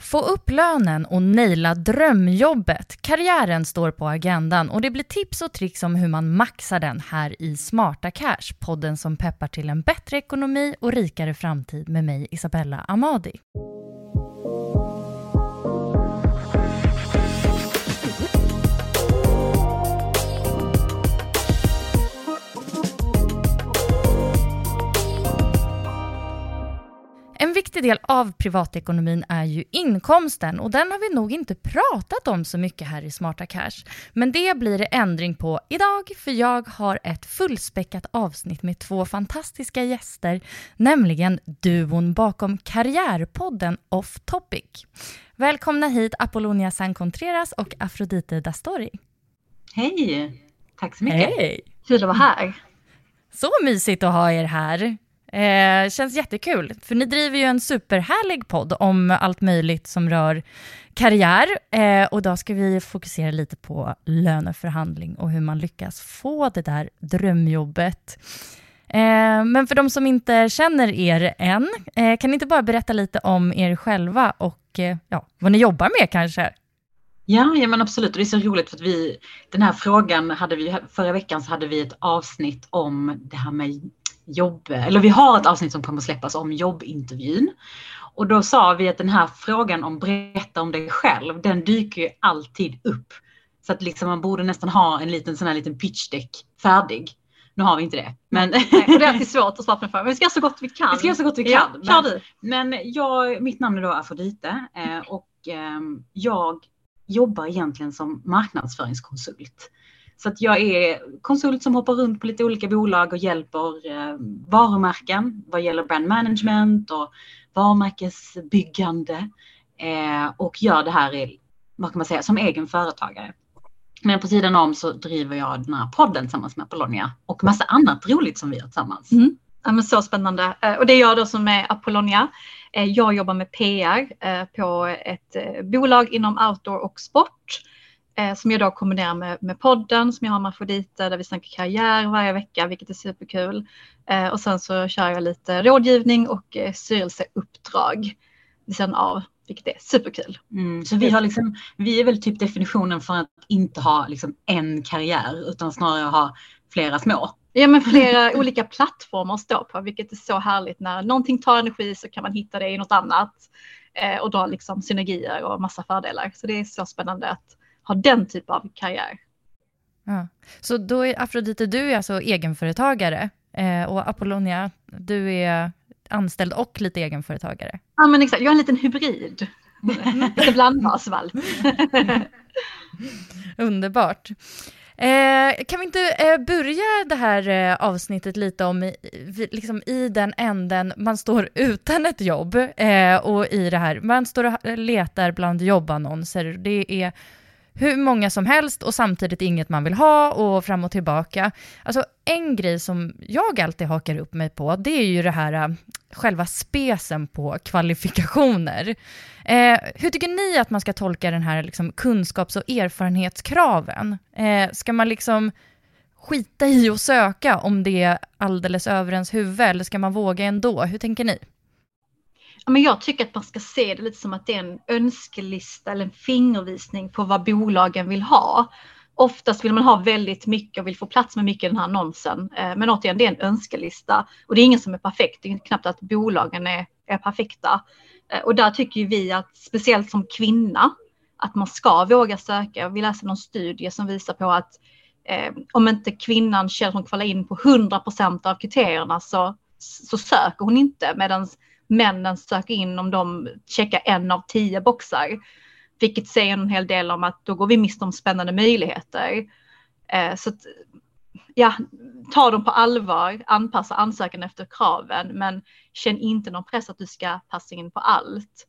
Få upp lönen och naila drömjobbet. Karriären står på agendan och det blir tips och tricks om hur man maxar den här i Smarta Cash, podden som peppar till en bättre ekonomi och rikare framtid med mig Isabella Amadi. En viktig del av privatekonomin är ju inkomsten och den har vi nog inte pratat om så mycket här i Smarta Cash. Men det blir det ändring på idag för jag har ett fullspäckat avsnitt med två fantastiska gäster, nämligen duon bakom Karriärpodden Off Topic. Välkomna hit Apollonia San Contreras och Afrodite Dastori. Hej! Tack så mycket. Hej! Kul att vara här. Så mysigt att ha er här. Eh, känns jättekul, för ni driver ju en superhärlig podd om allt möjligt som rör karriär. Eh, och då ska vi fokusera lite på löneförhandling och hur man lyckas få det där drömjobbet. Eh, men för de som inte känner er än, eh, kan ni inte bara berätta lite om er själva och eh, ja, vad ni jobbar med kanske? Ja, ja men absolut. Och det är så roligt för att vi, den här frågan hade vi, förra veckan så hade vi ett avsnitt om det här med jobb, eller vi har ett avsnitt som kommer släppas om jobbintervjun. Och då sa vi att den här frågan om berätta om dig själv, den dyker ju alltid upp. Så att liksom man borde nästan ha en liten sån här liten pitchdeck färdig. Nu har vi inte det. Men... Nej, det är alltid svårt att den frågan. Men vi ska göra så gott vi kan. Vi ska göra så gott vi kan. Ja, men, men jag, mitt namn är då Afrodite eh, och eh, jag jobbar egentligen som marknadsföringskonsult. Så att jag är konsult som hoppar runt på lite olika bolag och hjälper eh, varumärken vad gäller brand management och varumärkesbyggande eh, och gör det här i, vad kan man säga, som egen företagare. Men på sidan om så driver jag den här podden tillsammans med Apollonia och massa annat roligt som vi gör tillsammans. Mm. Ja, men så spännande. Eh, och det är jag då som är Apollonia. Eh, jag jobbar med PR eh, på ett bolag inom outdoor och sport eh, som jag då kombinerar med, med podden som jag har med Afrodite där vi snackar karriär varje vecka, vilket är superkul. Eh, Och sen så kör jag lite rådgivning och eh, styrelseuppdrag vid sidan av, vilket är superkul. Mm, så vi har liksom, vi är väl typ definitionen för att inte ha liksom en karriär utan snarare ha flera små. Ja, men flera olika plattformar att stå på, vilket är så härligt. När någonting tar energi så kan man hitta det i något annat eh, och dra liksom synergier och massa fördelar. Så det är så spännande att ha den typen av karriär. Ja. Så då är Afrodite, du är alltså egenföretagare eh, och Apollonia, du är anställd och lite egenföretagare. Ja, men exakt. Jag är en liten hybrid. Lite blandbasvalp. Underbart. Eh, kan vi inte eh, börja det här eh, avsnittet lite om i, liksom i den änden man står utan ett jobb eh, och i det här, man står och letar bland jobbannonser. Det är hur många som helst och samtidigt inget man vill ha och fram och tillbaka. Alltså en grej som jag alltid hakar upp mig på, det är ju det här äh, själva spesen på kvalifikationer. Eh, hur tycker ni att man ska tolka den här liksom, kunskaps och erfarenhetskraven? Eh, ska man liksom skita i att söka om det är alldeles över ens huvud, eller ska man våga ändå? Hur tänker ni? Ja, men jag tycker att man ska se det lite som att det är en önskelista eller en fingervisning på vad bolagen vill ha. Oftast vill man ha väldigt mycket och vill få plats med mycket i den här annonsen. Eh, men återigen, det är en önskelista och det är ingen som är perfekt. Det är knappt att bolagen är, är perfekta. Eh, och där tycker vi att speciellt som kvinna att man ska våga söka. Vi läste någon studie som visar på att eh, om inte kvinnan känner att hon kvalar in på 100 procent av kriterierna så, så söker hon inte medan männen söker in om de checkar en av tio boxar. Vilket säger en hel del om att då går vi miste om spännande möjligheter. Eh, så att, ja, ta dem på allvar, anpassa ansökan efter kraven, men känn inte någon press att du ska passa in på allt.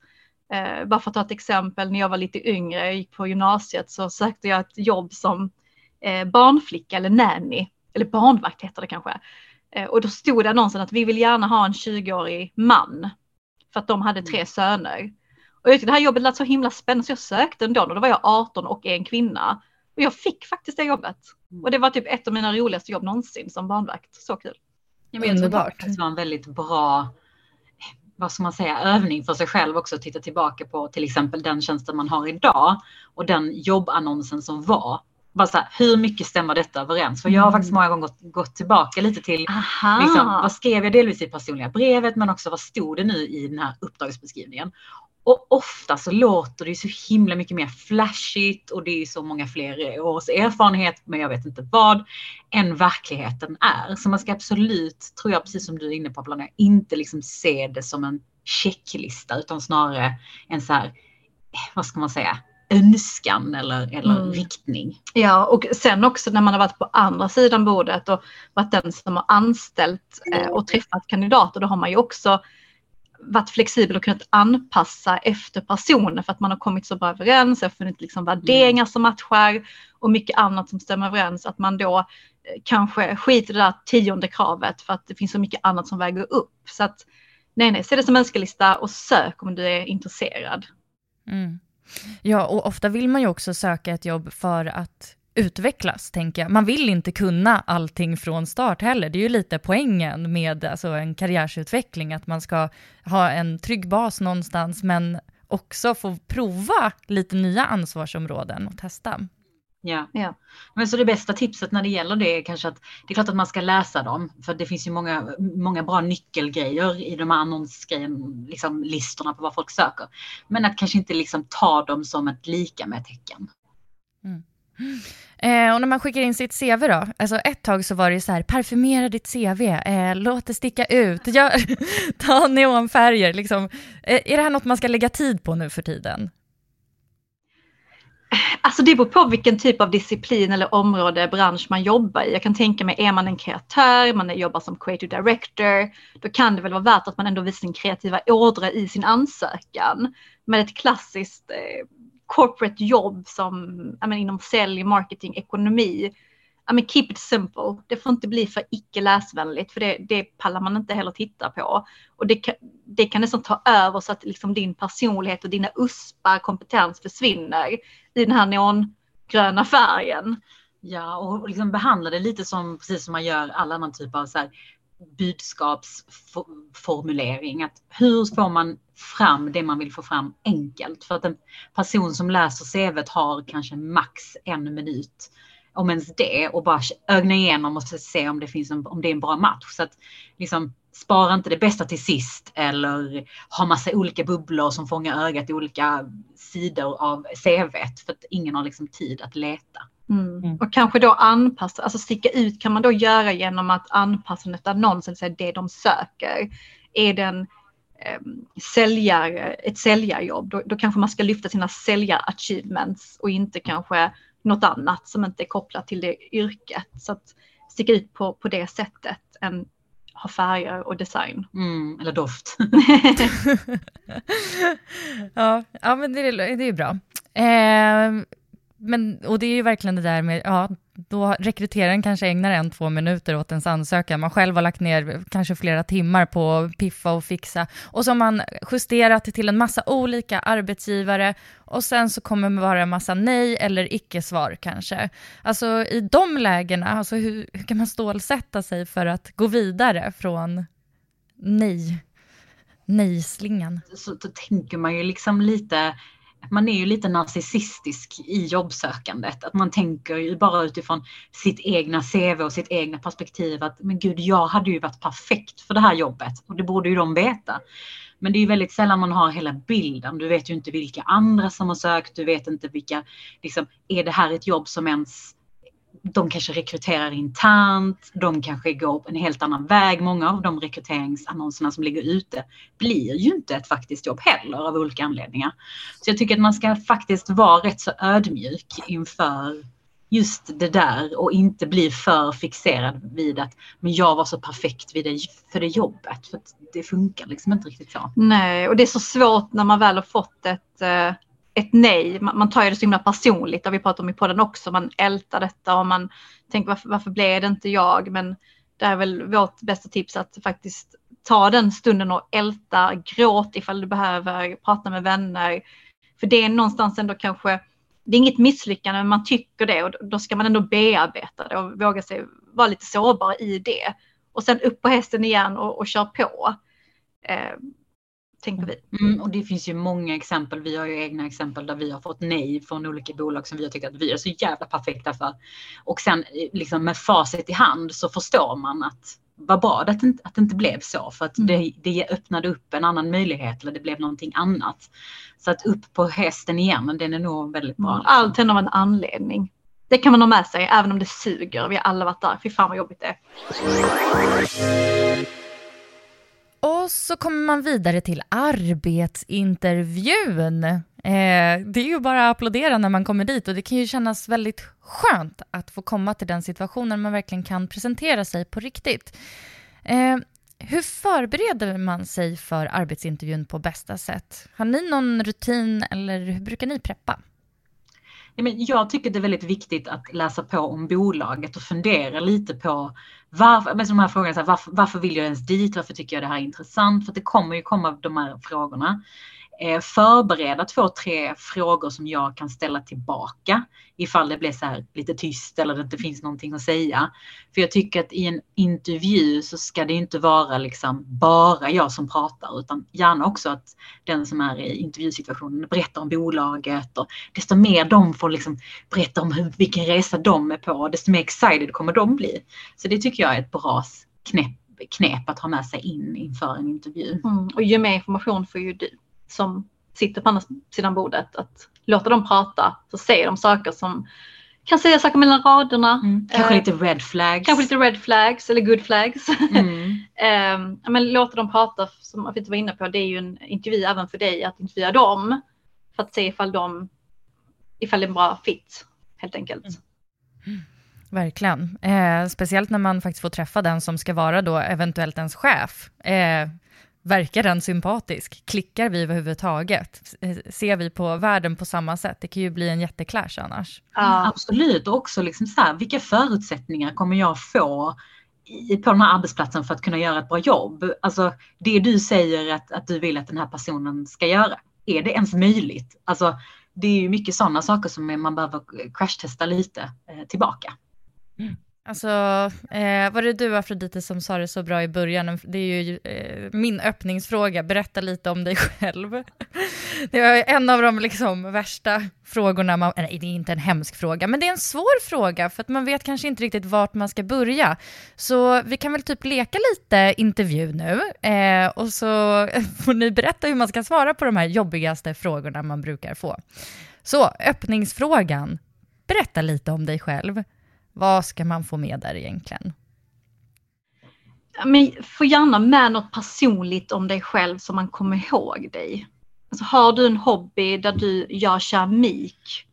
Eh, bara för att ta ett exempel, när jag var lite yngre, jag gick på gymnasiet, så sökte jag ett jobb som eh, barnflicka eller nanny, eller barnvakt heter det kanske. Eh, och då stod det annonsen att vi vill gärna ha en 20-årig man. För att de hade tre mm. söner. Och jag tyckte det här jobbet lät så himla spännande så jag sökte ändå och då var jag 18 och en kvinna. Och jag fick faktiskt det jobbet. Mm. Och det var typ ett av mina roligaste jobb någonsin som barnvakt. Så kul. Ja, men jag Underbart. Det var en väldigt bra vad ska man säga, övning för sig själv också att titta tillbaka på till exempel den tjänsten man har idag och den jobbannonsen som var bara så här, hur mycket stämmer detta överens? För jag har faktiskt mm. många gånger gått, gått tillbaka lite till liksom, vad skrev jag delvis i personliga brevet men också vad stod det nu i den här uppdragsbeskrivningen. Och ofta så låter det ju så himla mycket mer flashigt och det är så många fler års erfarenhet, men jag vet inte vad, än verkligheten är. Så man ska absolut, tror jag, precis som du är inne på, Plana, inte liksom se det som en checklista utan snarare en så här, vad ska man säga, önskan eller, eller mm. riktning. Ja, och sen också när man har varit på andra sidan bordet och varit den som har anställt eh, och träffat kandidater, då har man ju också varit flexibel och kunnat anpassa efter personen för att man har kommit så bra överens, har funnit liksom värderingar som matchar och mycket annat som stämmer överens. Att man då eh, kanske skiter i det där tionde kravet för att det finns så mycket annat som väger upp. Så att nej, nej, se det som önskelista och sök om du är intresserad. Mm. Ja, och ofta vill man ju också söka ett jobb för att utvecklas, tänker jag. Man vill inte kunna allting från start heller. Det är ju lite poängen med alltså, en karriärsutveckling, att man ska ha en trygg bas någonstans, men också få prova lite nya ansvarsområden och testa. Ja. ja. Men så det bästa tipset när det gäller det är kanske att det är klart att man ska läsa dem. För det finns ju många, många bra nyckelgrejer i de här annonsgrejen, liksom listorna på vad folk söker. Men att kanske inte liksom ta dem som ett lika med tecken. Mm. Eh, och när man skickar in sitt CV då, alltså ett tag så var det så här, parfymera ditt CV, eh, låt det sticka ut, Gör, ta neonfärger, liksom. Eh, är det här något man ska lägga tid på nu för tiden? Alltså det beror på vilken typ av disciplin eller område, bransch man jobbar i. Jag kan tänka mig, är man en kreatör, man jobbar som creative director, då kan det väl vara värt att man ändå visar sin kreativa ådra i sin ansökan. Men ett klassiskt eh, corporate jobb som menar, inom sälj, marketing, ekonomi, I mean, keep it simple. Det får inte bli för icke läsvänligt för det, det pallar man inte heller titta på. Och det kan, det kan nästan ta över så att liksom din personlighet och dina uspar, kompetens försvinner i den här neongröna färgen. Ja, och liksom behandla det lite som precis som man gör alla andra typer av så här budskapsformulering. Att hur får man fram det man vill få fram enkelt? För att en person som läser CVt har kanske max en minut om ens det och bara ögna igenom och se om det finns en, om det är en bra match. Så att liksom spara inte det bästa till sist eller ha massa olika bubblor som fångar ögat i olika sidor av CVt för att ingen har liksom tid att leta. Mm. mm. Och kanske då anpassa, alltså sticka ut kan man då göra genom att anpassa ett annons, eller det de söker. Är det en eh, säljare, ett säljarjobb, då, då kanske man ska lyfta sina säljar-achievements och inte kanske något annat som inte är kopplat till det yrket. Så att sticka ut på, på det sättet än ha färger och design. Mm, eller doft. ja, ja, men det är, det är bra. Eh, men, och det är ju verkligen det där med, ja, då rekryteraren kanske ägnar en, två minuter åt ens ansökan. Man själv har lagt ner kanske flera timmar på att piffa och fixa. Och så har man justerat till en massa olika arbetsgivare och sen så kommer det vara en massa nej eller icke-svar kanske. Alltså i de lägena, alltså hur, hur kan man stålsätta sig för att gå vidare från nej, nej-slingan? Så då tänker man ju liksom lite man är ju lite narcissistisk i jobbsökandet. Att man tänker ju bara utifrån sitt egna CV och sitt egna perspektiv att men gud, jag hade ju varit perfekt för det här jobbet och det borde ju de veta. Men det är ju väldigt sällan man har hela bilden. Du vet ju inte vilka andra som har sökt. Du vet inte vilka, liksom, är det här ett jobb som ens de kanske rekryterar internt, de kanske går en helt annan väg. Många av de rekryteringsannonserna som ligger ute blir ju inte ett faktiskt jobb heller av olika anledningar. Så jag tycker att man ska faktiskt vara rätt så ödmjuk inför just det där och inte bli för fixerad vid att men jag var så perfekt vid det, för det jobbet. För det funkar liksom inte riktigt så. Nej, och det är så svårt när man väl har fått ett eh, ett nej, man, man tar ju det så himla personligt, det har vi pratat om i podden också, man ältar detta och man tänker varför, varför blev det inte jag? Men det är väl vårt bästa tips att faktiskt ta den stunden och älta, gråt ifall du behöver, prata med vänner. För det är någonstans ändå kanske, det är inget misslyckande men man tycker det och då ska man ändå bearbeta det och våga sig vara lite sårbar i det. Och sen upp på hästen igen och, och kör på. Eh, tänker vi. Mm, och det finns ju många exempel. Vi har ju egna exempel där vi har fått nej från olika bolag som vi har tyckt att vi är så jävla perfekta för. Och sen liksom med facit i hand så förstår man att vad bra att det att det inte blev så för att mm. det, det öppnade upp en annan möjlighet eller det blev någonting annat. Så att upp på hästen igen, den är nog väldigt bra. Mm, allt händer av en anledning. Det kan man ha med sig även om det suger. Vi har alla varit där. Fy fan vad jobbigt det är. Och så kommer man vidare till arbetsintervjun. Eh, det är ju bara att applådera när man kommer dit och det kan ju kännas väldigt skönt att få komma till den situationen man verkligen kan presentera sig på riktigt. Eh, hur förbereder man sig för arbetsintervjun på bästa sätt? Har ni någon rutin eller hur brukar ni preppa? jag tycker det är väldigt viktigt att läsa på om bolaget och fundera lite på varför, med de här frågorna, så här, varför, varför vill jag ens dit? Varför tycker jag det här är intressant? För det kommer ju komma de här frågorna Eh, förbereda två, tre frågor som jag kan ställa tillbaka ifall det blir så här lite tyst eller det inte finns någonting att säga. För jag tycker att i en intervju så ska det inte vara liksom bara jag som pratar utan gärna också att den som är i intervjusituationen berättar om bolaget och desto mer de får liksom berätta om hur, vilken resa de är på, desto mer excited kommer de bli. Så det tycker jag är ett bra knep, knep att ha med sig in inför en intervju. Mm, och ju mer information får ju du som sitter på andra sidan bordet. Att låta dem prata så säger de saker som kan säga saker mellan raderna. Mm. Kanske eh, lite red flags. Kanske lite red flags eller good flags. Mm. eh, men låta dem prata, som Afita var inne på, det är ju en intervju även för dig att intervjua dem. För att se ifall de, ifall det är en bra fit helt enkelt. Mm. Verkligen. Eh, speciellt när man faktiskt får träffa den som ska vara då eventuellt ens chef. Eh, Verkar den sympatisk? Klickar vi överhuvudtaget? Ser vi på världen på samma sätt? Det kan ju bli en jätteklash annars. Ja, absolut, och också liksom så här, vilka förutsättningar kommer jag få på den här arbetsplatsen för att kunna göra ett bra jobb? Alltså det du säger att, att du vill att den här personen ska göra, är det ens möjligt? Alltså det är ju mycket sådana saker som man behöver crashtesta lite eh, tillbaka. Mm. Alltså, eh, var det du Afrodite som sa det så bra i början? Det är ju eh, min öppningsfråga, berätta lite om dig själv. det var en av de liksom värsta frågorna, man, nej det är inte en hemsk fråga, men det är en svår fråga för att man vet kanske inte riktigt vart man ska börja. Så vi kan väl typ leka lite intervju nu eh, och så får ni berätta hur man ska svara på de här jobbigaste frågorna man brukar få. Så öppningsfrågan, berätta lite om dig själv. Vad ska man få med där egentligen? Men få gärna med något personligt om dig själv så man kommer ihåg dig. Alltså, har du en hobby där du gör keramik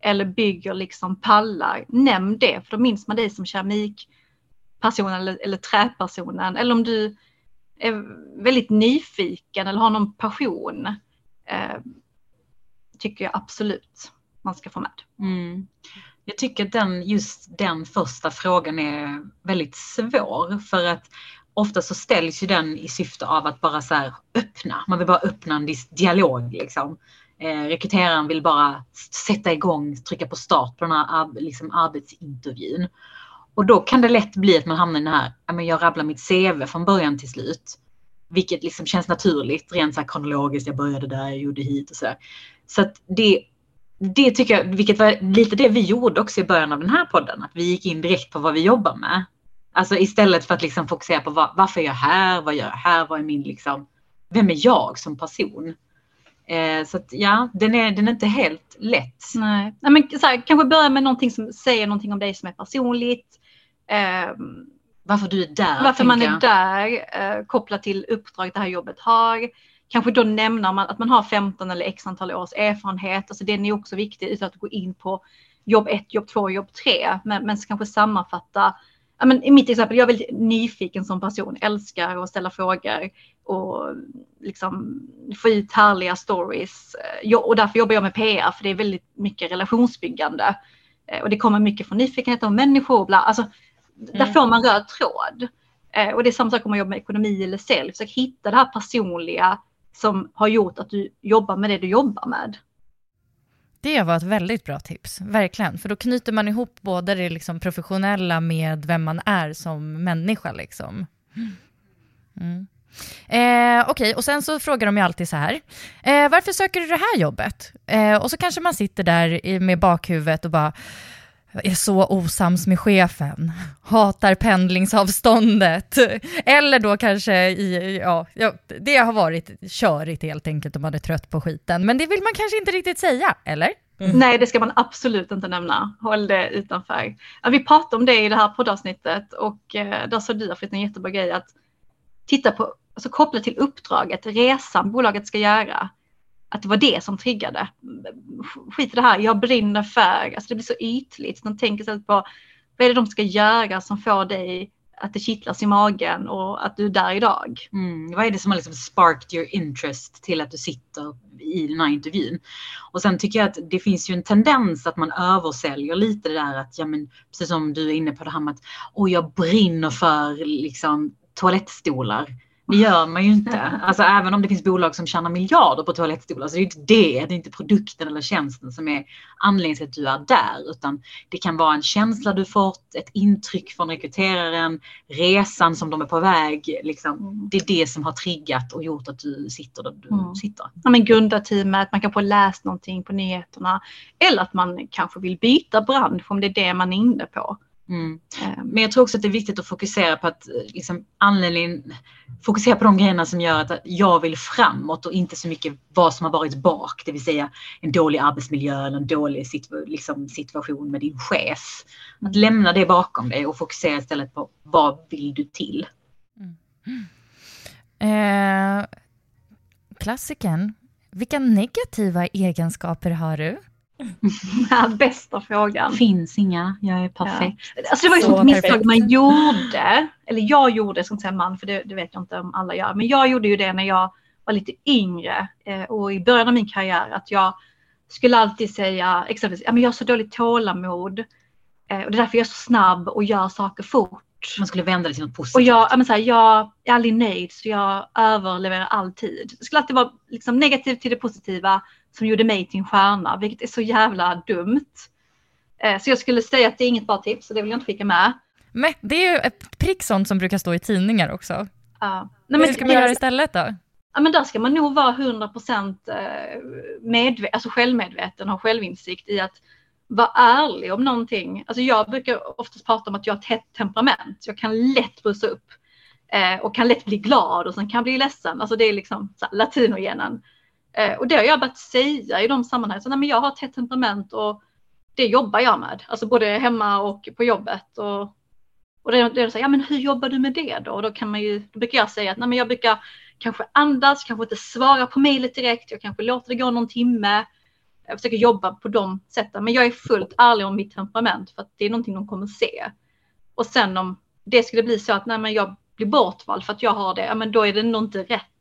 eller bygger liksom pallar, nämn det för då minns man dig som keramikpersonen eller, eller träpersonen. Eller om du är väldigt nyfiken eller har någon passion. Eh, tycker jag absolut man ska få med. Mm. Jag tycker att den, just den första frågan är väldigt svår för att ofta så ställs ju den i syfte av att bara så här öppna. Man vill bara öppna en dialog liksom. Eh, rekryteraren vill bara sätta igång, trycka på start på den här liksom, arbetsintervjun. Och då kan det lätt bli att man hamnar i den här, jag rabblar mitt CV från början till slut. Vilket liksom känns naturligt, rent så här kronologiskt, jag började där, jag gjorde hit och så. Där. Så att det, det tycker jag, vilket var lite det vi gjorde också i början av den här podden, att vi gick in direkt på vad vi jobbar med. Alltså istället för att liksom fokusera på vad, varför är jag här, vad gör jag här, vad är min liksom, vem är jag som person? Eh, så att, ja, den är, den är inte helt lätt. Nej, Nej men så här, kanske börja med någonting som säger någonting om dig som är personligt. Eh, varför du är där. Varför man är där, eh, kopplat till uppdraget det här jobbet har. Kanske då nämna man, att man har 15 eller x antal års erfarenhet. Alltså den är också viktig utan att gå in på jobb 1, jobb 2, jobb 3. Men, men kanske sammanfatta ja, men I mitt exempel, jag är väldigt nyfiken som person, älskar att ställa frågor och liksom få ut härliga stories. Och därför jobbar jag med PR, för det är väldigt mycket relationsbyggande. Eh, och det kommer mycket från nyfikenhet om människor. Bla. Alltså, mm. Där får man röd tråd. Eh, och det är samma sak om man jobbar med ekonomi eller sälj. Försök hitta det här personliga som har gjort att du jobbar med det du jobbar med. Det var ett väldigt bra tips, verkligen. För då knyter man ihop både det liksom professionella med vem man är som människa. Liksom. Mm. Eh, Okej, okay. och sen så frågar de ju alltid så här. Eh, varför söker du det här jobbet? Eh, och så kanske man sitter där med bakhuvudet och bara är så osams med chefen, hatar pendlingsavståndet. Eller då kanske i, ja, det har varit körigt helt enkelt om man är trött på skiten. Men det vill man kanske inte riktigt säga, eller? Mm. Nej, det ska man absolut inte nämna. Håll det utanför. Ja, vi pratade om det i det här poddavsnittet och eh, där sa du Afrit en jättebra grej att titta på, alltså koppla till uppdraget, resan bolaget ska göra att det var det som triggade. Skit i det här, jag brinner för, alltså det blir så ytligt. De tänker sig på vad är det de ska göra som får dig att det kittlas i magen och att du är där idag. Mm. Vad är det som har liksom sparked your interest till att du sitter i den här intervjun? Och sen tycker jag att det finns ju en tendens att man översäljer lite det där att, ja men precis som du är inne på det här med att, åh jag brinner för liksom toalettstolar. Det gör man ju inte. Alltså även om det finns bolag som tjänar miljarder på toalettstolar så det är inte det, det är inte produkten eller tjänsten som är anledningen till att du är där utan det kan vara en känsla du fått, ett intryck från rekryteraren, resan som de är på väg. Liksom. Det är det som har triggat och gjort att du sitter där du mm. sitter. Ja, men grundarteamet, man kan få läst någonting på nyheterna eller att man kanske vill byta bransch om det är det man är inne på. Mm. Ehm. Men jag tror också att det är viktigt att fokusera på att liksom, anledningen, fokusera på de grejerna som gör att jag vill framåt och inte så mycket vad som har varit bak, det vill säga en dålig arbetsmiljö eller en dålig situ liksom, situation med din chef. Att mm. lämna det bakom dig och fokusera istället på vad vill du till? Mm. Eh, klassikern, vilka negativa egenskaper har du? Bästa frågan. Finns inga, jag är perfekt. Ja. Alltså det var ju ett misstag man gjorde, eller jag gjorde, som säga man, för det, det, vet jag inte om alla gör, men jag gjorde ju det när jag var lite yngre eh, och i början av min karriär att jag skulle alltid säga exempelvis, ja men jag har så dåligt tålamod eh, och det är därför jag är så snabb och gör saker fort. Man skulle vända det till något positivt. Och jag, ja, men så här, jag är aldrig nöjd så jag överleverar alltid. Det skulle alltid vara liksom, negativt till det positiva som gjorde mig till en stjärna, vilket är så jävla dumt. Eh, så jag skulle säga att det är inget bra tips, så det vill jag inte skicka med. Men det är ju ett prick sånt som brukar stå i tidningar också. Ja. Nej, men, Hur ska man göra istället då? Ja, men där ska man nog vara 100% eh, medve- alltså självmedveten och självinsikt i att vara ärlig om någonting. Alltså jag brukar oftast prata om att jag har ett hett temperament. Jag kan lätt bussa upp eh, och kan lätt bli glad och sen kan bli ledsen. Alltså det är liksom latinogenen. Eh, och det har jag börjat säga i de sammanhangen. Så, nej, men jag har ett hett temperament och det jobbar jag med. Alltså både hemma och på jobbet. Och, och det, det är så, ja men hur jobbar du med det då? Och då kan man ju, då brukar jag säga att nej, men jag brukar kanske andas, kanske inte svara på mejlet direkt. Jag kanske låter det gå någon timme. Jag försöker jobba på de sätten. Men jag är fullt ärlig om mitt temperament för att det är någonting de kommer se. Och sen om det skulle bli så att nej, men jag blir bortvald för att jag har det, ja, men då är det nog inte rätt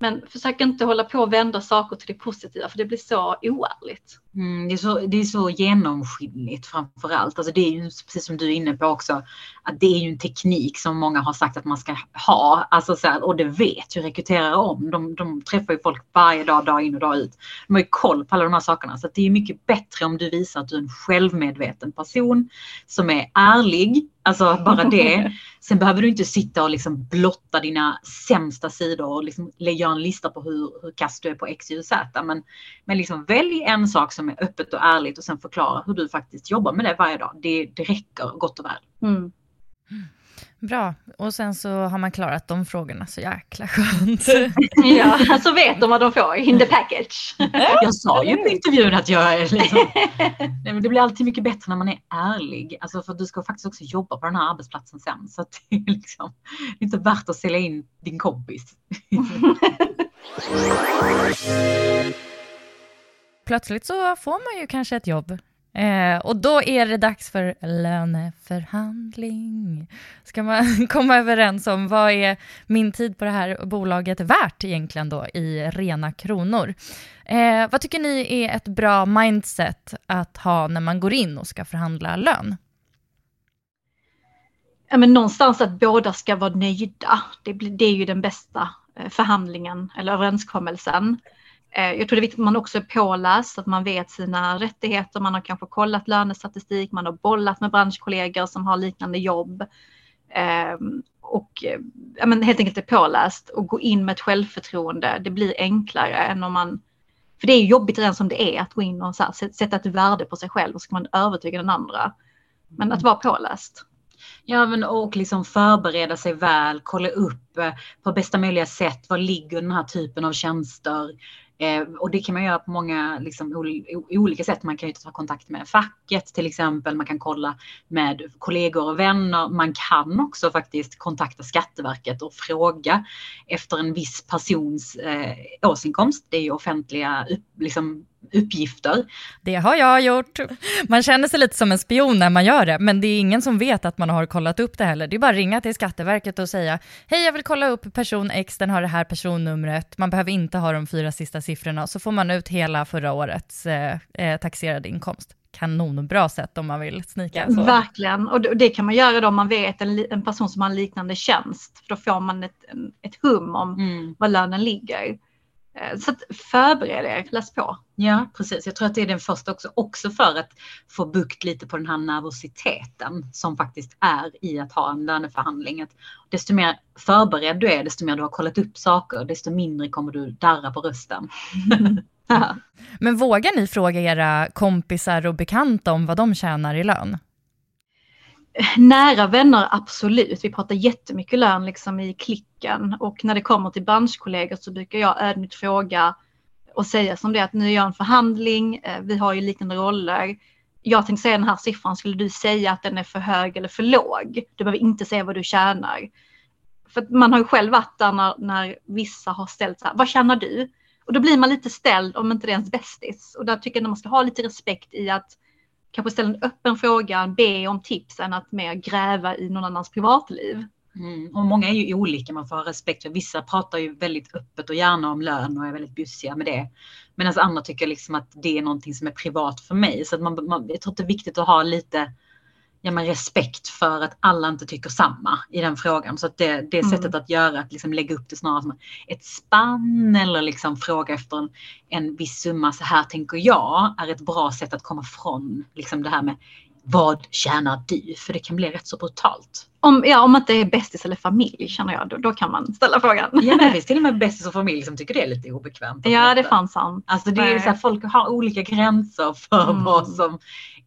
men försök inte hålla på och vända saker till det positiva för det blir så oärligt. Mm, det, är så, det är så genomskinligt framför allt. Alltså det är ju precis som du är inne på också, att det är ju en teknik som många har sagt att man ska ha. Alltså så här, och det vet ju rekryterare om. De, de träffar ju folk varje dag, dag in och dag ut. De har ju koll på alla de här sakerna. Så det är mycket bättre om du visar att du är en självmedveten person som är ärlig. Alltså bara det. Sen behöver du inte sitta och liksom blotta dina sämsta sidor och liksom göra en lista på hur, hur kass du är på X, Y, Z. Men, men liksom välj en sak som är öppet och ärligt och sen förklara hur du faktiskt jobbar med det varje dag. Det, det räcker gott och väl. Mm. Bra, och sen så har man klarat de frågorna så jäkla skönt. ja, så vet de vad de får in the package. jag sa ju på intervjun att jag är liksom... Nej, men det blir alltid mycket bättre när man är ärlig. Alltså för du ska faktiskt också jobba på den här arbetsplatsen sen. Så det är liksom det är inte värt att sälja in din kompis. Plötsligt så får man ju kanske ett jobb Eh, och då är det dags för löneförhandling. Ska man komma överens om vad är min tid på det här bolaget värt egentligen då i rena kronor? Eh, vad tycker ni är ett bra mindset att ha när man går in och ska förhandla lön? Ja, men någonstans att båda ska vara nöjda. Det, det är ju den bästa eh, förhandlingen eller överenskommelsen. Eh, jag tror det är viktigt att man också är påläst, att man vet sina rättigheter. Man har kanske kollat lönestatistik, man har bollat med branschkollegor som har liknande jobb. Ehm, och eh, ja, men helt enkelt är påläst och gå in med ett självförtroende. Det blir enklare än om man... För det är jobbigt redan som det är att gå in och så här, sätta ett värde på sig själv och ska man övertyga den andra. Men att vara påläst. Ja, men och liksom förbereda sig väl, kolla upp eh, på bästa möjliga sätt. Var ligger den här typen av tjänster? Eh, och det kan man göra på många liksom, olika sätt. Man kan ju ta kontakt med facket till exempel. Man kan kolla med kollegor och vänner. Man kan också faktiskt kontakta Skatteverket och fråga efter en viss persons eh, årsinkomst. Det är ju offentliga liksom, uppgifter. Det har jag gjort. Man känner sig lite som en spion när man gör det, men det är ingen som vet att man har kollat upp det heller. Det är bara att ringa till Skatteverket och säga, hej jag vill kolla upp person X, den har det här personnumret, man behöver inte ha de fyra sista siffrorna, så får man ut hela förra årets eh, eh taxerade inkomst kanonbra sätt om man vill snika. Så. Verkligen, och det kan man göra då om man vet en, en person som har en liknande tjänst. För då får man ett, ett hum om mm. var lönen ligger. Eh, så att förbered er, läs på. Ja, precis. Jag tror att det är den första också, också för att få bukt lite på den här nervositeten som faktiskt är i att ha en löneförhandling. Att desto mer förberedd du är, desto mer du har kollat upp saker, desto mindre kommer du darra på rösten. Men vågar ni fråga era kompisar och bekanta om vad de tjänar i lön? Nära vänner, absolut. Vi pratar jättemycket lön liksom i klicken och när det kommer till branschkollegor så brukar jag ödmjukt fråga och säga som det att nu är jag en förhandling, eh, vi har ju liknande roller. Jag tänkte säga den här siffran, skulle du säga att den är för hög eller för låg? Du behöver inte säga vad du tjänar. För man har ju själv varit där när, när vissa har ställt så här, vad tjänar du? Och då blir man lite ställd om inte det är ens bästis. Och där tycker jag att man ska ha lite respekt i att kanske ställa en öppen fråga, be om tips än att mer gräva i någon annans privatliv. Mm. Och många är ju olika, man får ha respekt för. Vissa pratar ju väldigt öppet och gärna om lön och är väldigt bjussiga med det. Medan andra tycker liksom att det är någonting som är privat för mig. Så att man, man, jag tror att det är viktigt att ha lite ja, men respekt för att alla inte tycker samma i den frågan. Så att det, det mm. sättet att göra, att liksom lägga upp det snarare som ett spann eller liksom fråga efter en, en viss summa, så här tänker jag, är ett bra sätt att komma från liksom det här med vad tjänar du? För det kan bli rätt så brutalt. Om, ja, om man inte är bästis eller familj känner jag, då, då kan man ställa frågan. Ja, det finns till och med bästis och familj som tycker det är lite obekvämt. Ja, det fanns sant. Alltså det är så här, folk har olika gränser för mm. vad som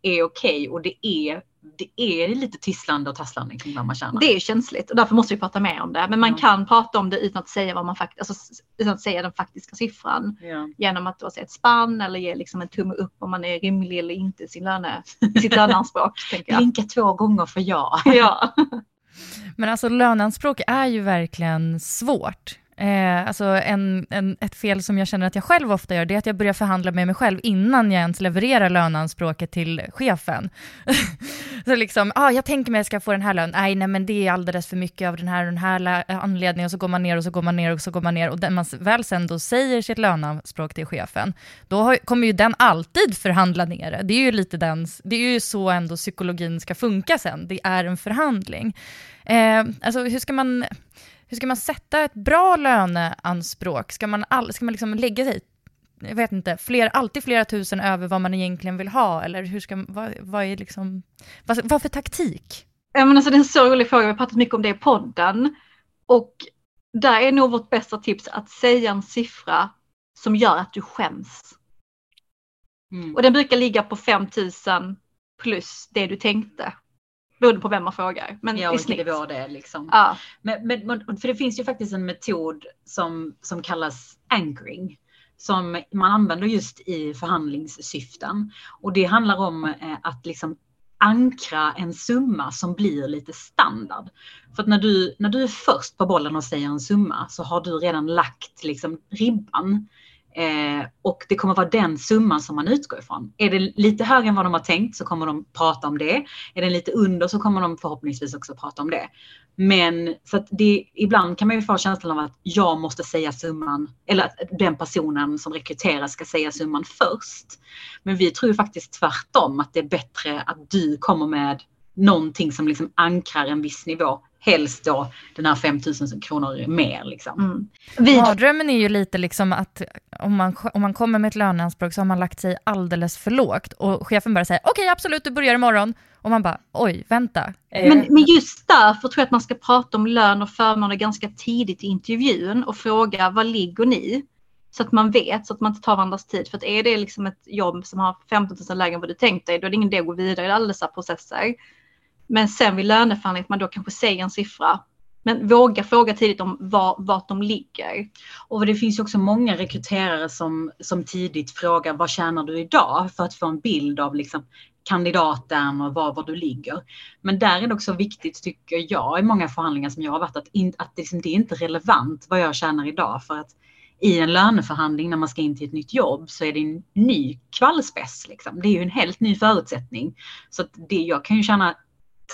är okej okay, och det är det är lite tisslande och tasslande kring vad man tjänar. Det är känsligt och därför måste vi prata mer om det. Men man ja. kan prata om det utan att säga vad man faktiskt, alltså, utan att säga den faktiska siffran. Ja. Genom att då säga ett spann eller ge liksom en tumme upp om man är rimlig eller inte i sin löne, sitt löneanspråk. Blinka två gånger för ja. ja. Men alltså löneanspråk är ju verkligen svårt. Eh, alltså en, en, ett fel som jag känner att jag själv ofta gör, det är att jag börjar förhandla med mig själv innan jag ens levererar löneanspråket till chefen. så liksom, ah, jag tänker mig att jag ska få den här lönen, nej, nej men det är alldeles för mycket av den här och den här eh, anledningen, och så går man ner och så går man ner och så går man ner, och när man väl sen då säger sitt löneanspråk till chefen, då har, kommer ju den alltid förhandla ner det. Det är ju lite den, det är ju så ändå psykologin ska funka sen, det är en förhandling. Eh, alltså hur ska man hur ska man sätta ett bra löneanspråk? Ska man, all, ska man liksom lägga sig, jag vet inte, fler, alltid flera tusen över vad man egentligen vill ha? Eller hur ska, vad, vad är liksom, vad, vad för taktik? Ja, men alltså, det är en så rolig fråga, vi har pratat mycket om det i podden. Och där är nog vårt bästa tips att säga en siffra som gör att du skäms. Mm. Och den brukar ligga på 5000 plus det du tänkte. Beroende på vem man frågar. Men ja, i snitt. det var det liksom. Ja. Men, men, för det finns ju faktiskt en metod som, som kallas anchoring. Som man använder just i förhandlingssyften. Och det handlar om eh, att liksom ankra en summa som blir lite standard. För att när du, när du är först på bollen och säger en summa så har du redan lagt liksom ribban. Eh, och det kommer vara den summan som man utgår ifrån. Är det lite högre än vad de har tänkt så kommer de prata om det. Är den lite under så kommer de förhoppningsvis också prata om det. Men så att det, ibland kan man ju få känslan av att jag måste säga summan, eller att den personen som rekryterar ska säga summan först. Men vi tror faktiskt tvärtom att det är bättre att du kommer med någonting som liksom ankrar en viss nivå helst då den här 5000 kronor mer. Liksom. Mm. Vi... Mardrömmen är ju lite liksom att om man, om man kommer med ett löneanspråk så har man lagt sig alldeles för lågt och chefen bara säger okej okay, absolut du börjar imorgon och man bara oj vänta. Men, men just därför tror jag att man ska prata om lön och förmåner ganska tidigt i intervjun och fråga vad ligger ni? Så att man vet, så att man inte tar varandras tid. För att är det liksom ett jobb som har 15 000 lägre än vad du tänkt dig, då är det ingen idé att gå vidare i alla dessa processer. Men sen vid löneförhandling att man då kanske säger en siffra. Men våga fråga tidigt om var, vart de ligger. Och det finns ju också många rekryterare som, som tidigt frågar vad tjänar du idag? För att få en bild av liksom kandidaten och var, var du ligger. Men där är det också viktigt tycker jag i många förhandlingar som jag har varit att, in, att det, liksom, det är inte relevant vad jag tjänar idag för att i en löneförhandling när man ska in till ett nytt jobb så är det en ny kvallspets. Liksom. Det är ju en helt ny förutsättning. Så att det, jag kan ju tjäna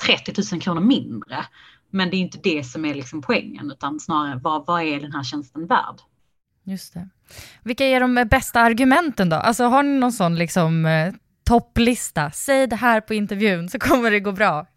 30 000 kronor mindre. Men det är inte det som är liksom poängen, utan snarare vad, vad är den här tjänsten värd? Just det. Vilka är de bästa argumenten då? Alltså har ni någon sån liksom eh, topplista? Säg det här på intervjun så kommer det gå bra.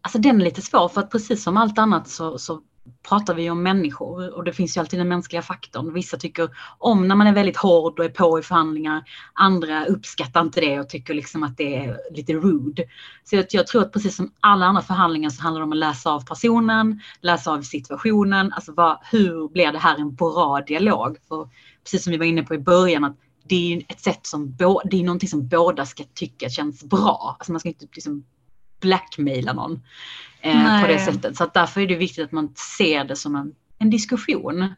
Alltså den är lite svår för att precis som allt annat så, så pratar vi om människor och det finns ju alltid den mänskliga faktorn. Vissa tycker om när man är väldigt hård och är på i förhandlingar. Andra uppskattar inte det och tycker liksom att det är lite rude. Så jag, jag tror att precis som alla andra förhandlingar så handlar det om att läsa av personen, läsa av situationen. Alltså vad, hur blir det här en bra dialog? För precis som vi var inne på i början att det är ett sätt som, det är någonting som båda ska tycka känns bra. Alltså man ska inte liksom blackmaila någon eh, på det sättet. Så att därför är det viktigt att man ser det som en, en diskussion.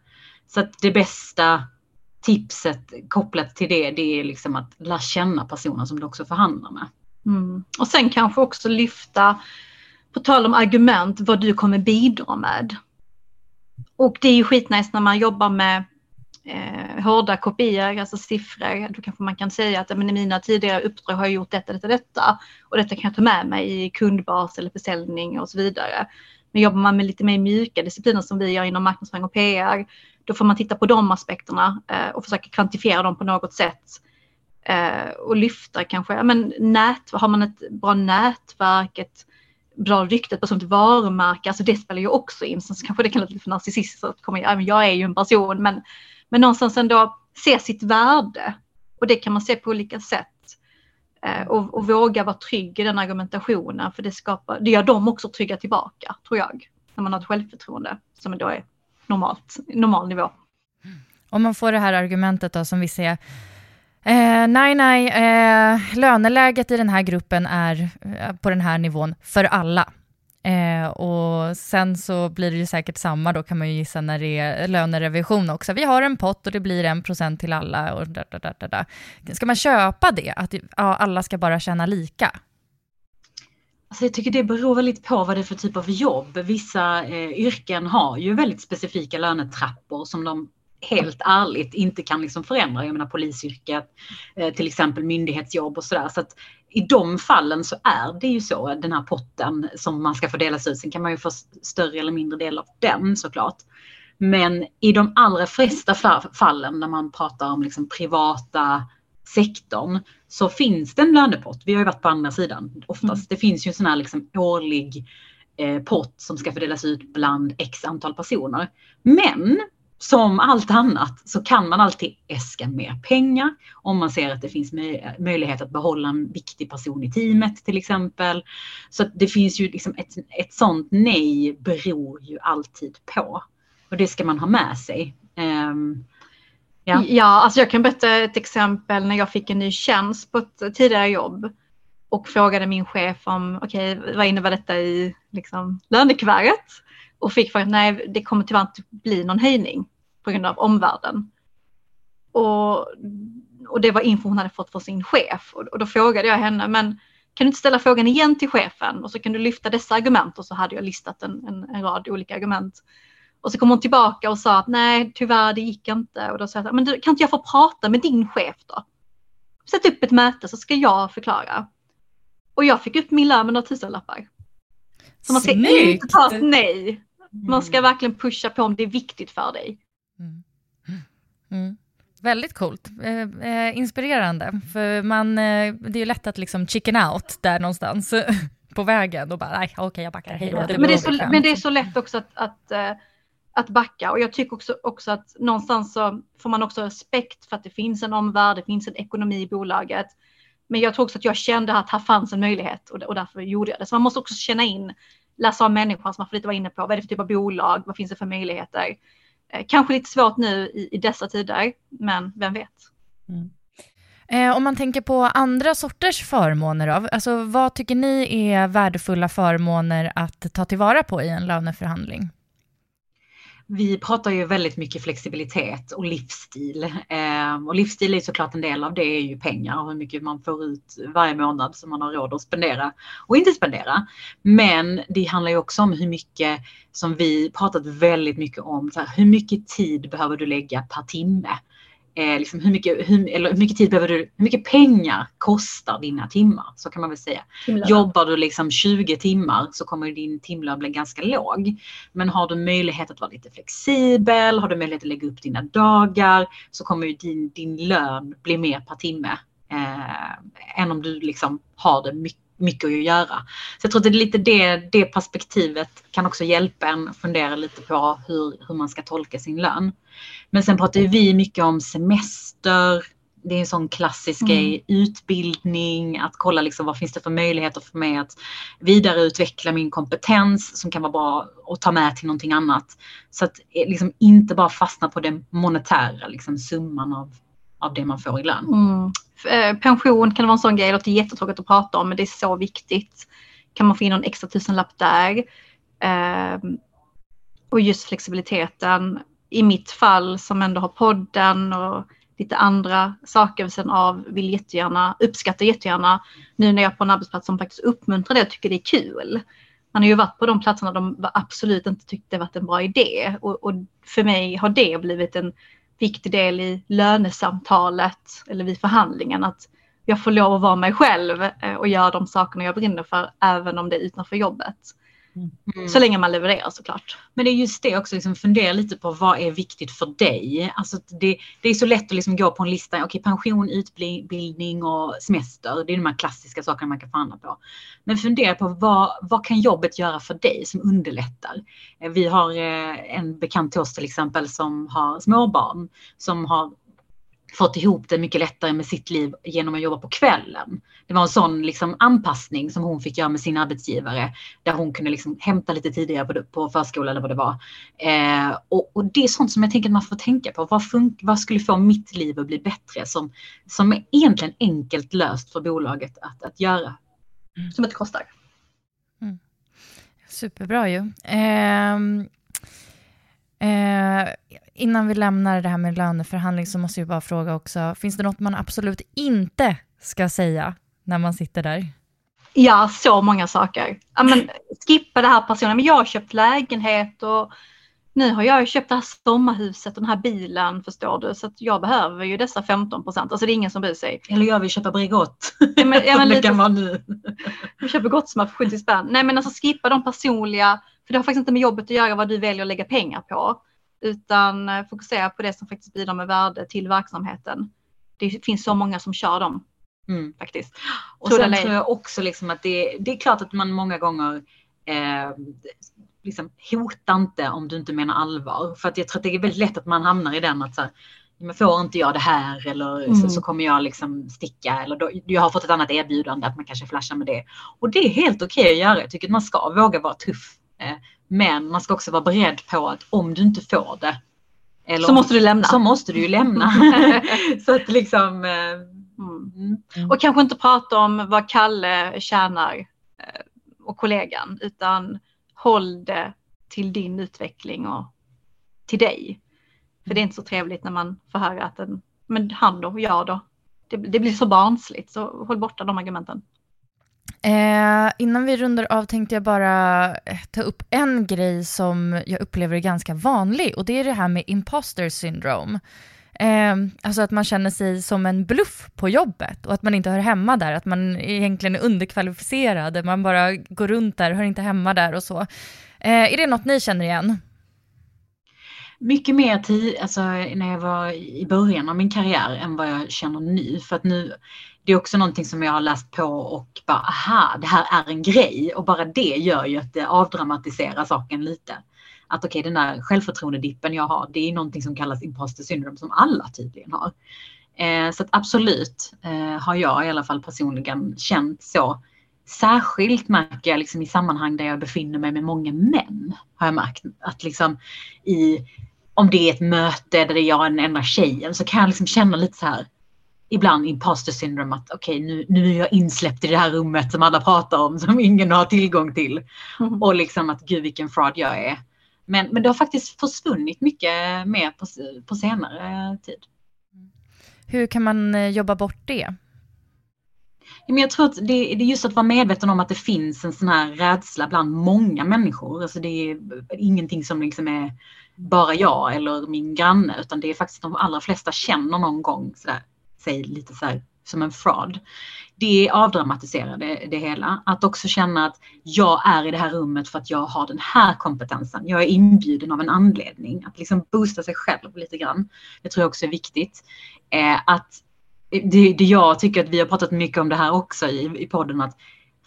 Så att det bästa tipset kopplat till det, det är liksom att lära känna personen som du också förhandlar med. Mm. Och sen kanske också lyfta, på tal om argument, vad du kommer bidra med. Och det är ju skitnice när man jobbar med eh, hårda kopior, alltså siffror. Då kanske man kan säga att men i mina tidigare uppdrag har jag gjort detta, detta, detta. Och detta kan jag ta med mig i kundbas eller försäljning och så vidare. Men jobbar man med lite mer mjuka discipliner som vi gör inom marknadsföring och PR, då får man titta på de aspekterna eh, och försöka kvantifiera dem på något sätt. Eh, och lyfta kanske, men nät, har man ett bra nätverk, ett bra rykte, ett personligt varumärke, alltså det spelar ju också in. Sen kanske det kan låta lite för narcissistiskt att komma, jag är ju en person, men men någonstans ändå se sitt värde. Och det kan man se på olika sätt. Eh, och, och, våga vara trygg i den argumentationen för det, skapar, det gör dem också trygga tillbaka, tror jag. När man har ett självförtroende som då är normalt, normal nivå. Om man får det här argumentet då som vi ser Eh, nej, nej, eh, löneläget i den här gruppen är eh, på den här nivån för alla. Eh, och sen så blir det ju säkert samma då kan man ju gissa när det är lönerevision också. Vi har en pott och det blir en procent till alla. Och da, da, da, Ska man köpa det, att ja, alla ska bara tjäna lika? Alltså jag tycker det beror väldigt på vad det är för typ av jobb. Vissa eh, yrken har ju väldigt specifika lönetrappor som de helt ärligt inte kan liksom förändra. Jag menar polisyrket, eh, till exempel myndighetsjobb och sådär. Så att i de fallen så är det ju så, den här potten som man ska få delas ut. Sen kan man ju få större eller mindre del av den såklart. Men i de allra flesta fallen när man pratar om liksom privata sektorn så finns det en lönepott. Vi har ju varit på andra sidan oftast. Mm. Det finns ju en sån här liksom årlig eh, pott som ska fördelas ut bland x antal personer. Men som allt annat så kan man alltid äska mer pengar om man ser att det finns möjlighet att behålla en viktig person i teamet till exempel. Så det finns ju liksom ett, ett sånt nej beror ju alltid på. Och det ska man ha med sig. Um, ja. ja, alltså jag kan berätta ett exempel när jag fick en ny tjänst på ett tidigare jobb och frågade min chef om okej, okay, vad innebär detta i liksom, lönekuvertet? Och fick för att nej, det kommer tyvärr inte bli någon höjning på grund av omvärlden. Och, och det var info hon hade fått från sin chef. Och, och då frågade jag henne, men kan du inte ställa frågan igen till chefen och så kan du lyfta dessa argument och så hade jag listat en, en, en rad olika argument. Och så kom hon tillbaka och sa att nej, tyvärr det gick inte. Och då sa jag, men du, kan inte jag få prata med din chef då? Sätt upp ett möte så ska jag förklara. Och jag fick upp min lön med några tusenlappar. Så man ska Snyggt. inte ta ett nej. Man ska verkligen pusha på om det är viktigt för dig. Mm. Mm. Väldigt coolt. Eh, eh, inspirerande. För man, eh, det är ju lätt att liksom chicken out där någonstans på vägen och bara, nej, okej, okay, jag backar, hej. Det men, det är så, men det är så lätt också att, att, eh, att backa och jag tycker också, också att någonstans så får man också respekt för att det finns en omvärld, det finns en ekonomi i bolaget. Men jag tror också att jag kände att här fanns en möjlighet och, och därför gjorde jag det. Så man måste också känna in, läsa av människan som man får lite vara inne på, vad är det för typ av bolag, vad finns det för möjligheter? Eh, kanske lite svårt nu i, i dessa tider, men vem vet. Mm. Eh, om man tänker på andra sorters förmåner, då, alltså vad tycker ni är värdefulla förmåner att ta tillvara på i en löneförhandling? Vi pratar ju väldigt mycket flexibilitet och livsstil. Eh, och livsstil är såklart en del av det är ju pengar och hur mycket man får ut varje månad som man har råd att spendera och inte spendera. Men det handlar ju också om hur mycket som vi pratat väldigt mycket om. Så här, hur mycket tid behöver du lägga per timme? Eh, liksom hur, mycket, hur, eller hur mycket tid behöver du, hur mycket pengar kostar dina timmar? Så kan man väl säga. Timlön. Jobbar du liksom 20 timmar så kommer din timlön bli ganska låg. Men har du möjlighet att vara lite flexibel, har du möjlighet att lägga upp dina dagar så kommer ju din, din lön bli mer per timme eh, än om du liksom har det mycket mycket att göra. Så jag tror att det är lite det, det perspektivet kan också hjälpa en fundera lite på hur, hur man ska tolka sin lön. Men sen pratar vi mycket om semester, det är en sån klassisk mm. grej, utbildning, att kolla liksom vad finns det för möjligheter för mig att vidareutveckla min kompetens som kan vara bra att ta med till någonting annat. Så att eh, liksom inte bara fastna på den monetära liksom, summan av, av det man får i lön. Mm. Eh, pension kan vara en sån grej, det låter jättetråkigt att prata om men det är så viktigt. Kan man få in någon extra tusenlapp där? Ehm, och just flexibiliteten. I mitt fall som ändå har podden och lite andra saker sen av vill jättegärna, uppskattar jättegärna nu när jag är på en arbetsplats som faktiskt uppmuntrar det och tycker det är kul. Man har ju varit på de platserna de absolut inte tyckte det varit en bra idé och, och för mig har det blivit en viktig del i lönesamtalet eller vid förhandlingen att jag får lov att vara mig själv eh, och göra de sakerna jag brinner för även om det är utanför jobbet. Mm. Så länge man levererar såklart. Men det är just det också, liksom fundera lite på vad är viktigt för dig? Alltså det, det är så lätt att liksom gå på en lista, okej okay, pension, utbildning och semester, det är de här klassiska sakerna man kan förhandla på. Men fundera på vad, vad kan jobbet göra för dig som underlättar? Eh, vi har eh, en bekant till oss till exempel som har småbarn som har fått ihop det mycket lättare med sitt liv genom att jobba på kvällen. Det var en sån liksom anpassning som hon fick göra med sin arbetsgivare där hon kunde liksom hämta lite tidigare på, på förskola eller vad det var. Eh, och, och, det är sånt som jag tänker att man får tänka på. Vad, vad skulle få mitt liv att bli bättre som, som är egentligen enkelt löst för bolaget att, att göra. Mm. Som inte kostar. Mm. Superbra ju. Eh, eh, innan vi lämnar det här med löneförhandling så måste jag bara fråga också, finns det något man absolut inte ska säga när man sitter där? Ja, så många saker. Ja, men, skippa det här personen. Men jag har köpt lägenhet och nu har jag köpt det här sommarhuset och den här bilen förstår du. Så att jag behöver ju dessa 15 procent. Alltså det är ingen som bryr sig. Eller jag vill köpa Bregott. Ja, men, ja, men lite, kan vara nu. jag köper gott som för 70 spänn. Nej men alltså skippa de personliga. För det har faktiskt inte med jobbet att göra vad du väljer att lägga pengar på. Utan eh, fokusera på det som faktiskt bidrar med värde till verksamheten. Det finns så många som kör dem. Mm. Faktiskt. Och Tror sen tror jag också liksom att det, det är klart att man många gånger eh, liksom hota inte om du inte menar allvar. För att jag tror att det är väldigt lätt att man hamnar i den att så här, men får inte jag det här eller så, Mm. så kommer jag liksom sticka eller då, jag har fått ett annat erbjudande att man kanske flashar med det. Och det är helt okej att göra. Jag tycker att man ska våga vara tuff. Eh, men man ska också vara beredd på att om du inte får det. Eller Så måste du lämna. Så måste du ju lämna. så att liksom. Eh, Mm. mm. Och kanske inte prata om vad Kalle tjänar eh, och kollegan utan håll det till din utveckling och till dig. För det är inte så trevligt när man får höra att en, men han då, jag då. Det, det blir så barnsligt så håll borta de argumenten. Eh, innan vi rundar av tänkte jag bara eh, ta upp en grej som jag upplever är ganska vanlig och det är det här med imposter syndrome. Eh, alltså att man känner sig som en bluff på jobbet och att man inte hör hemma där, att man egentligen är underkvalificerad, man bara går runt där, hör inte hemma där och så. Eh, är det något ni känner igen? mycket mer tid, alltså när jag var i början av min karriär än vad jag känner nu. För att nu, det är också någonting som jag har läst på och bara, aha, det här är en grej. Och bara det gör ju att det avdramatiserar saken lite. Att okej, den där självförtroendedippen jag har, det är någonting som kallas imposter syndrome som alla tydligen har. Eh, så att absolut eh, har jag i alla fall personligen känt så. Särskilt märker jag liksom i sammanhang där jag befinner mig med många män. Har jag märkt att liksom i, om det är ett möte där det är jag den enda tjejen så kan jag liksom känna lite så här ibland imposter syndrome att okej nu, nu är jag insläppt i det här rummet som alla pratar om som ingen har tillgång till. Och liksom att gud vilken fraud jag är. Men, men det har faktiskt försvunnit mycket mer på, på senare tid. Hur kan man eh, jobba bort det? Men jag tror att det, det är just att vara medveten om att det finns en sån här rädsla bland många människor. Alltså det är ingenting som liksom är bara jag eller min granne utan det är faktiskt de allra flesta känner någon gång sådär, sig lite så här som en fraud. Det avdramatiserar det, det hela. Att också känna att jag är i det här rummet för att jag har den här kompetensen. Jag är inbjuden av en anledning. Att liksom boosta sig själv lite grann. Det tror jag också är viktigt. Eh, att det, det jag tycker att vi har pratat mycket om det här också i, i podden att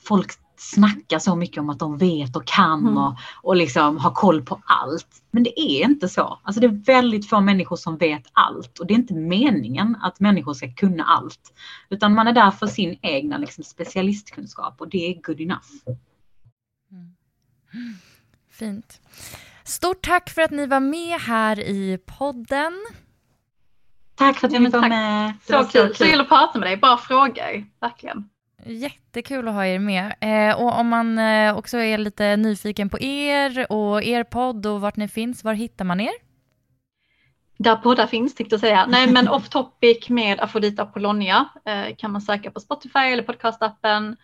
folk snackar så mycket om att de vet och kan Mm. och, och liksom har koll på allt. Men det är inte så. Alltså det är väldigt få människor som vet allt och det är inte meningen att människor ska kunna allt. Utan man är där för sin egna liksom, specialistkunskap och det är good enough. Fint. Stort tack för att ni var med här i podden. Tack för att Ja, vi men var tack. med. Det Så var kul, så kul att prata med dig, bra frågor, verkligen. Jättekul att ha er med. Eh, och om man eh, också är lite nyfiken på er och er podd och vart ni finns, var hittar man er? Där poddar finns tänkte jag säga. Nej men off topic med Afrodita Apollonia eh, kan man söka på Spotify eller podcastappen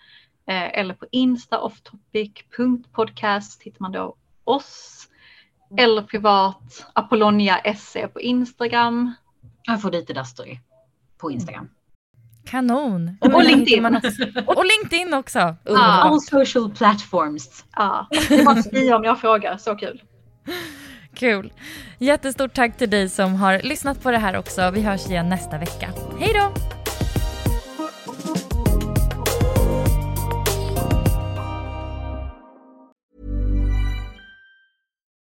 eh, eller på Insta offtopic.podcast hittar man då oss. Eller privat Apollonia SE på Instagram. Jag får dit det där story på Instagram. Kanon. Och Där LinkedIn. också- Och LinkedIn också. Ah. Underbart. All social platforms. Ja, det att skriva om jag frågar, så kul. Kul. Jättestort tack till dig som har lyssnat på det här också. Vi hörs igen nästa vecka. Hej då!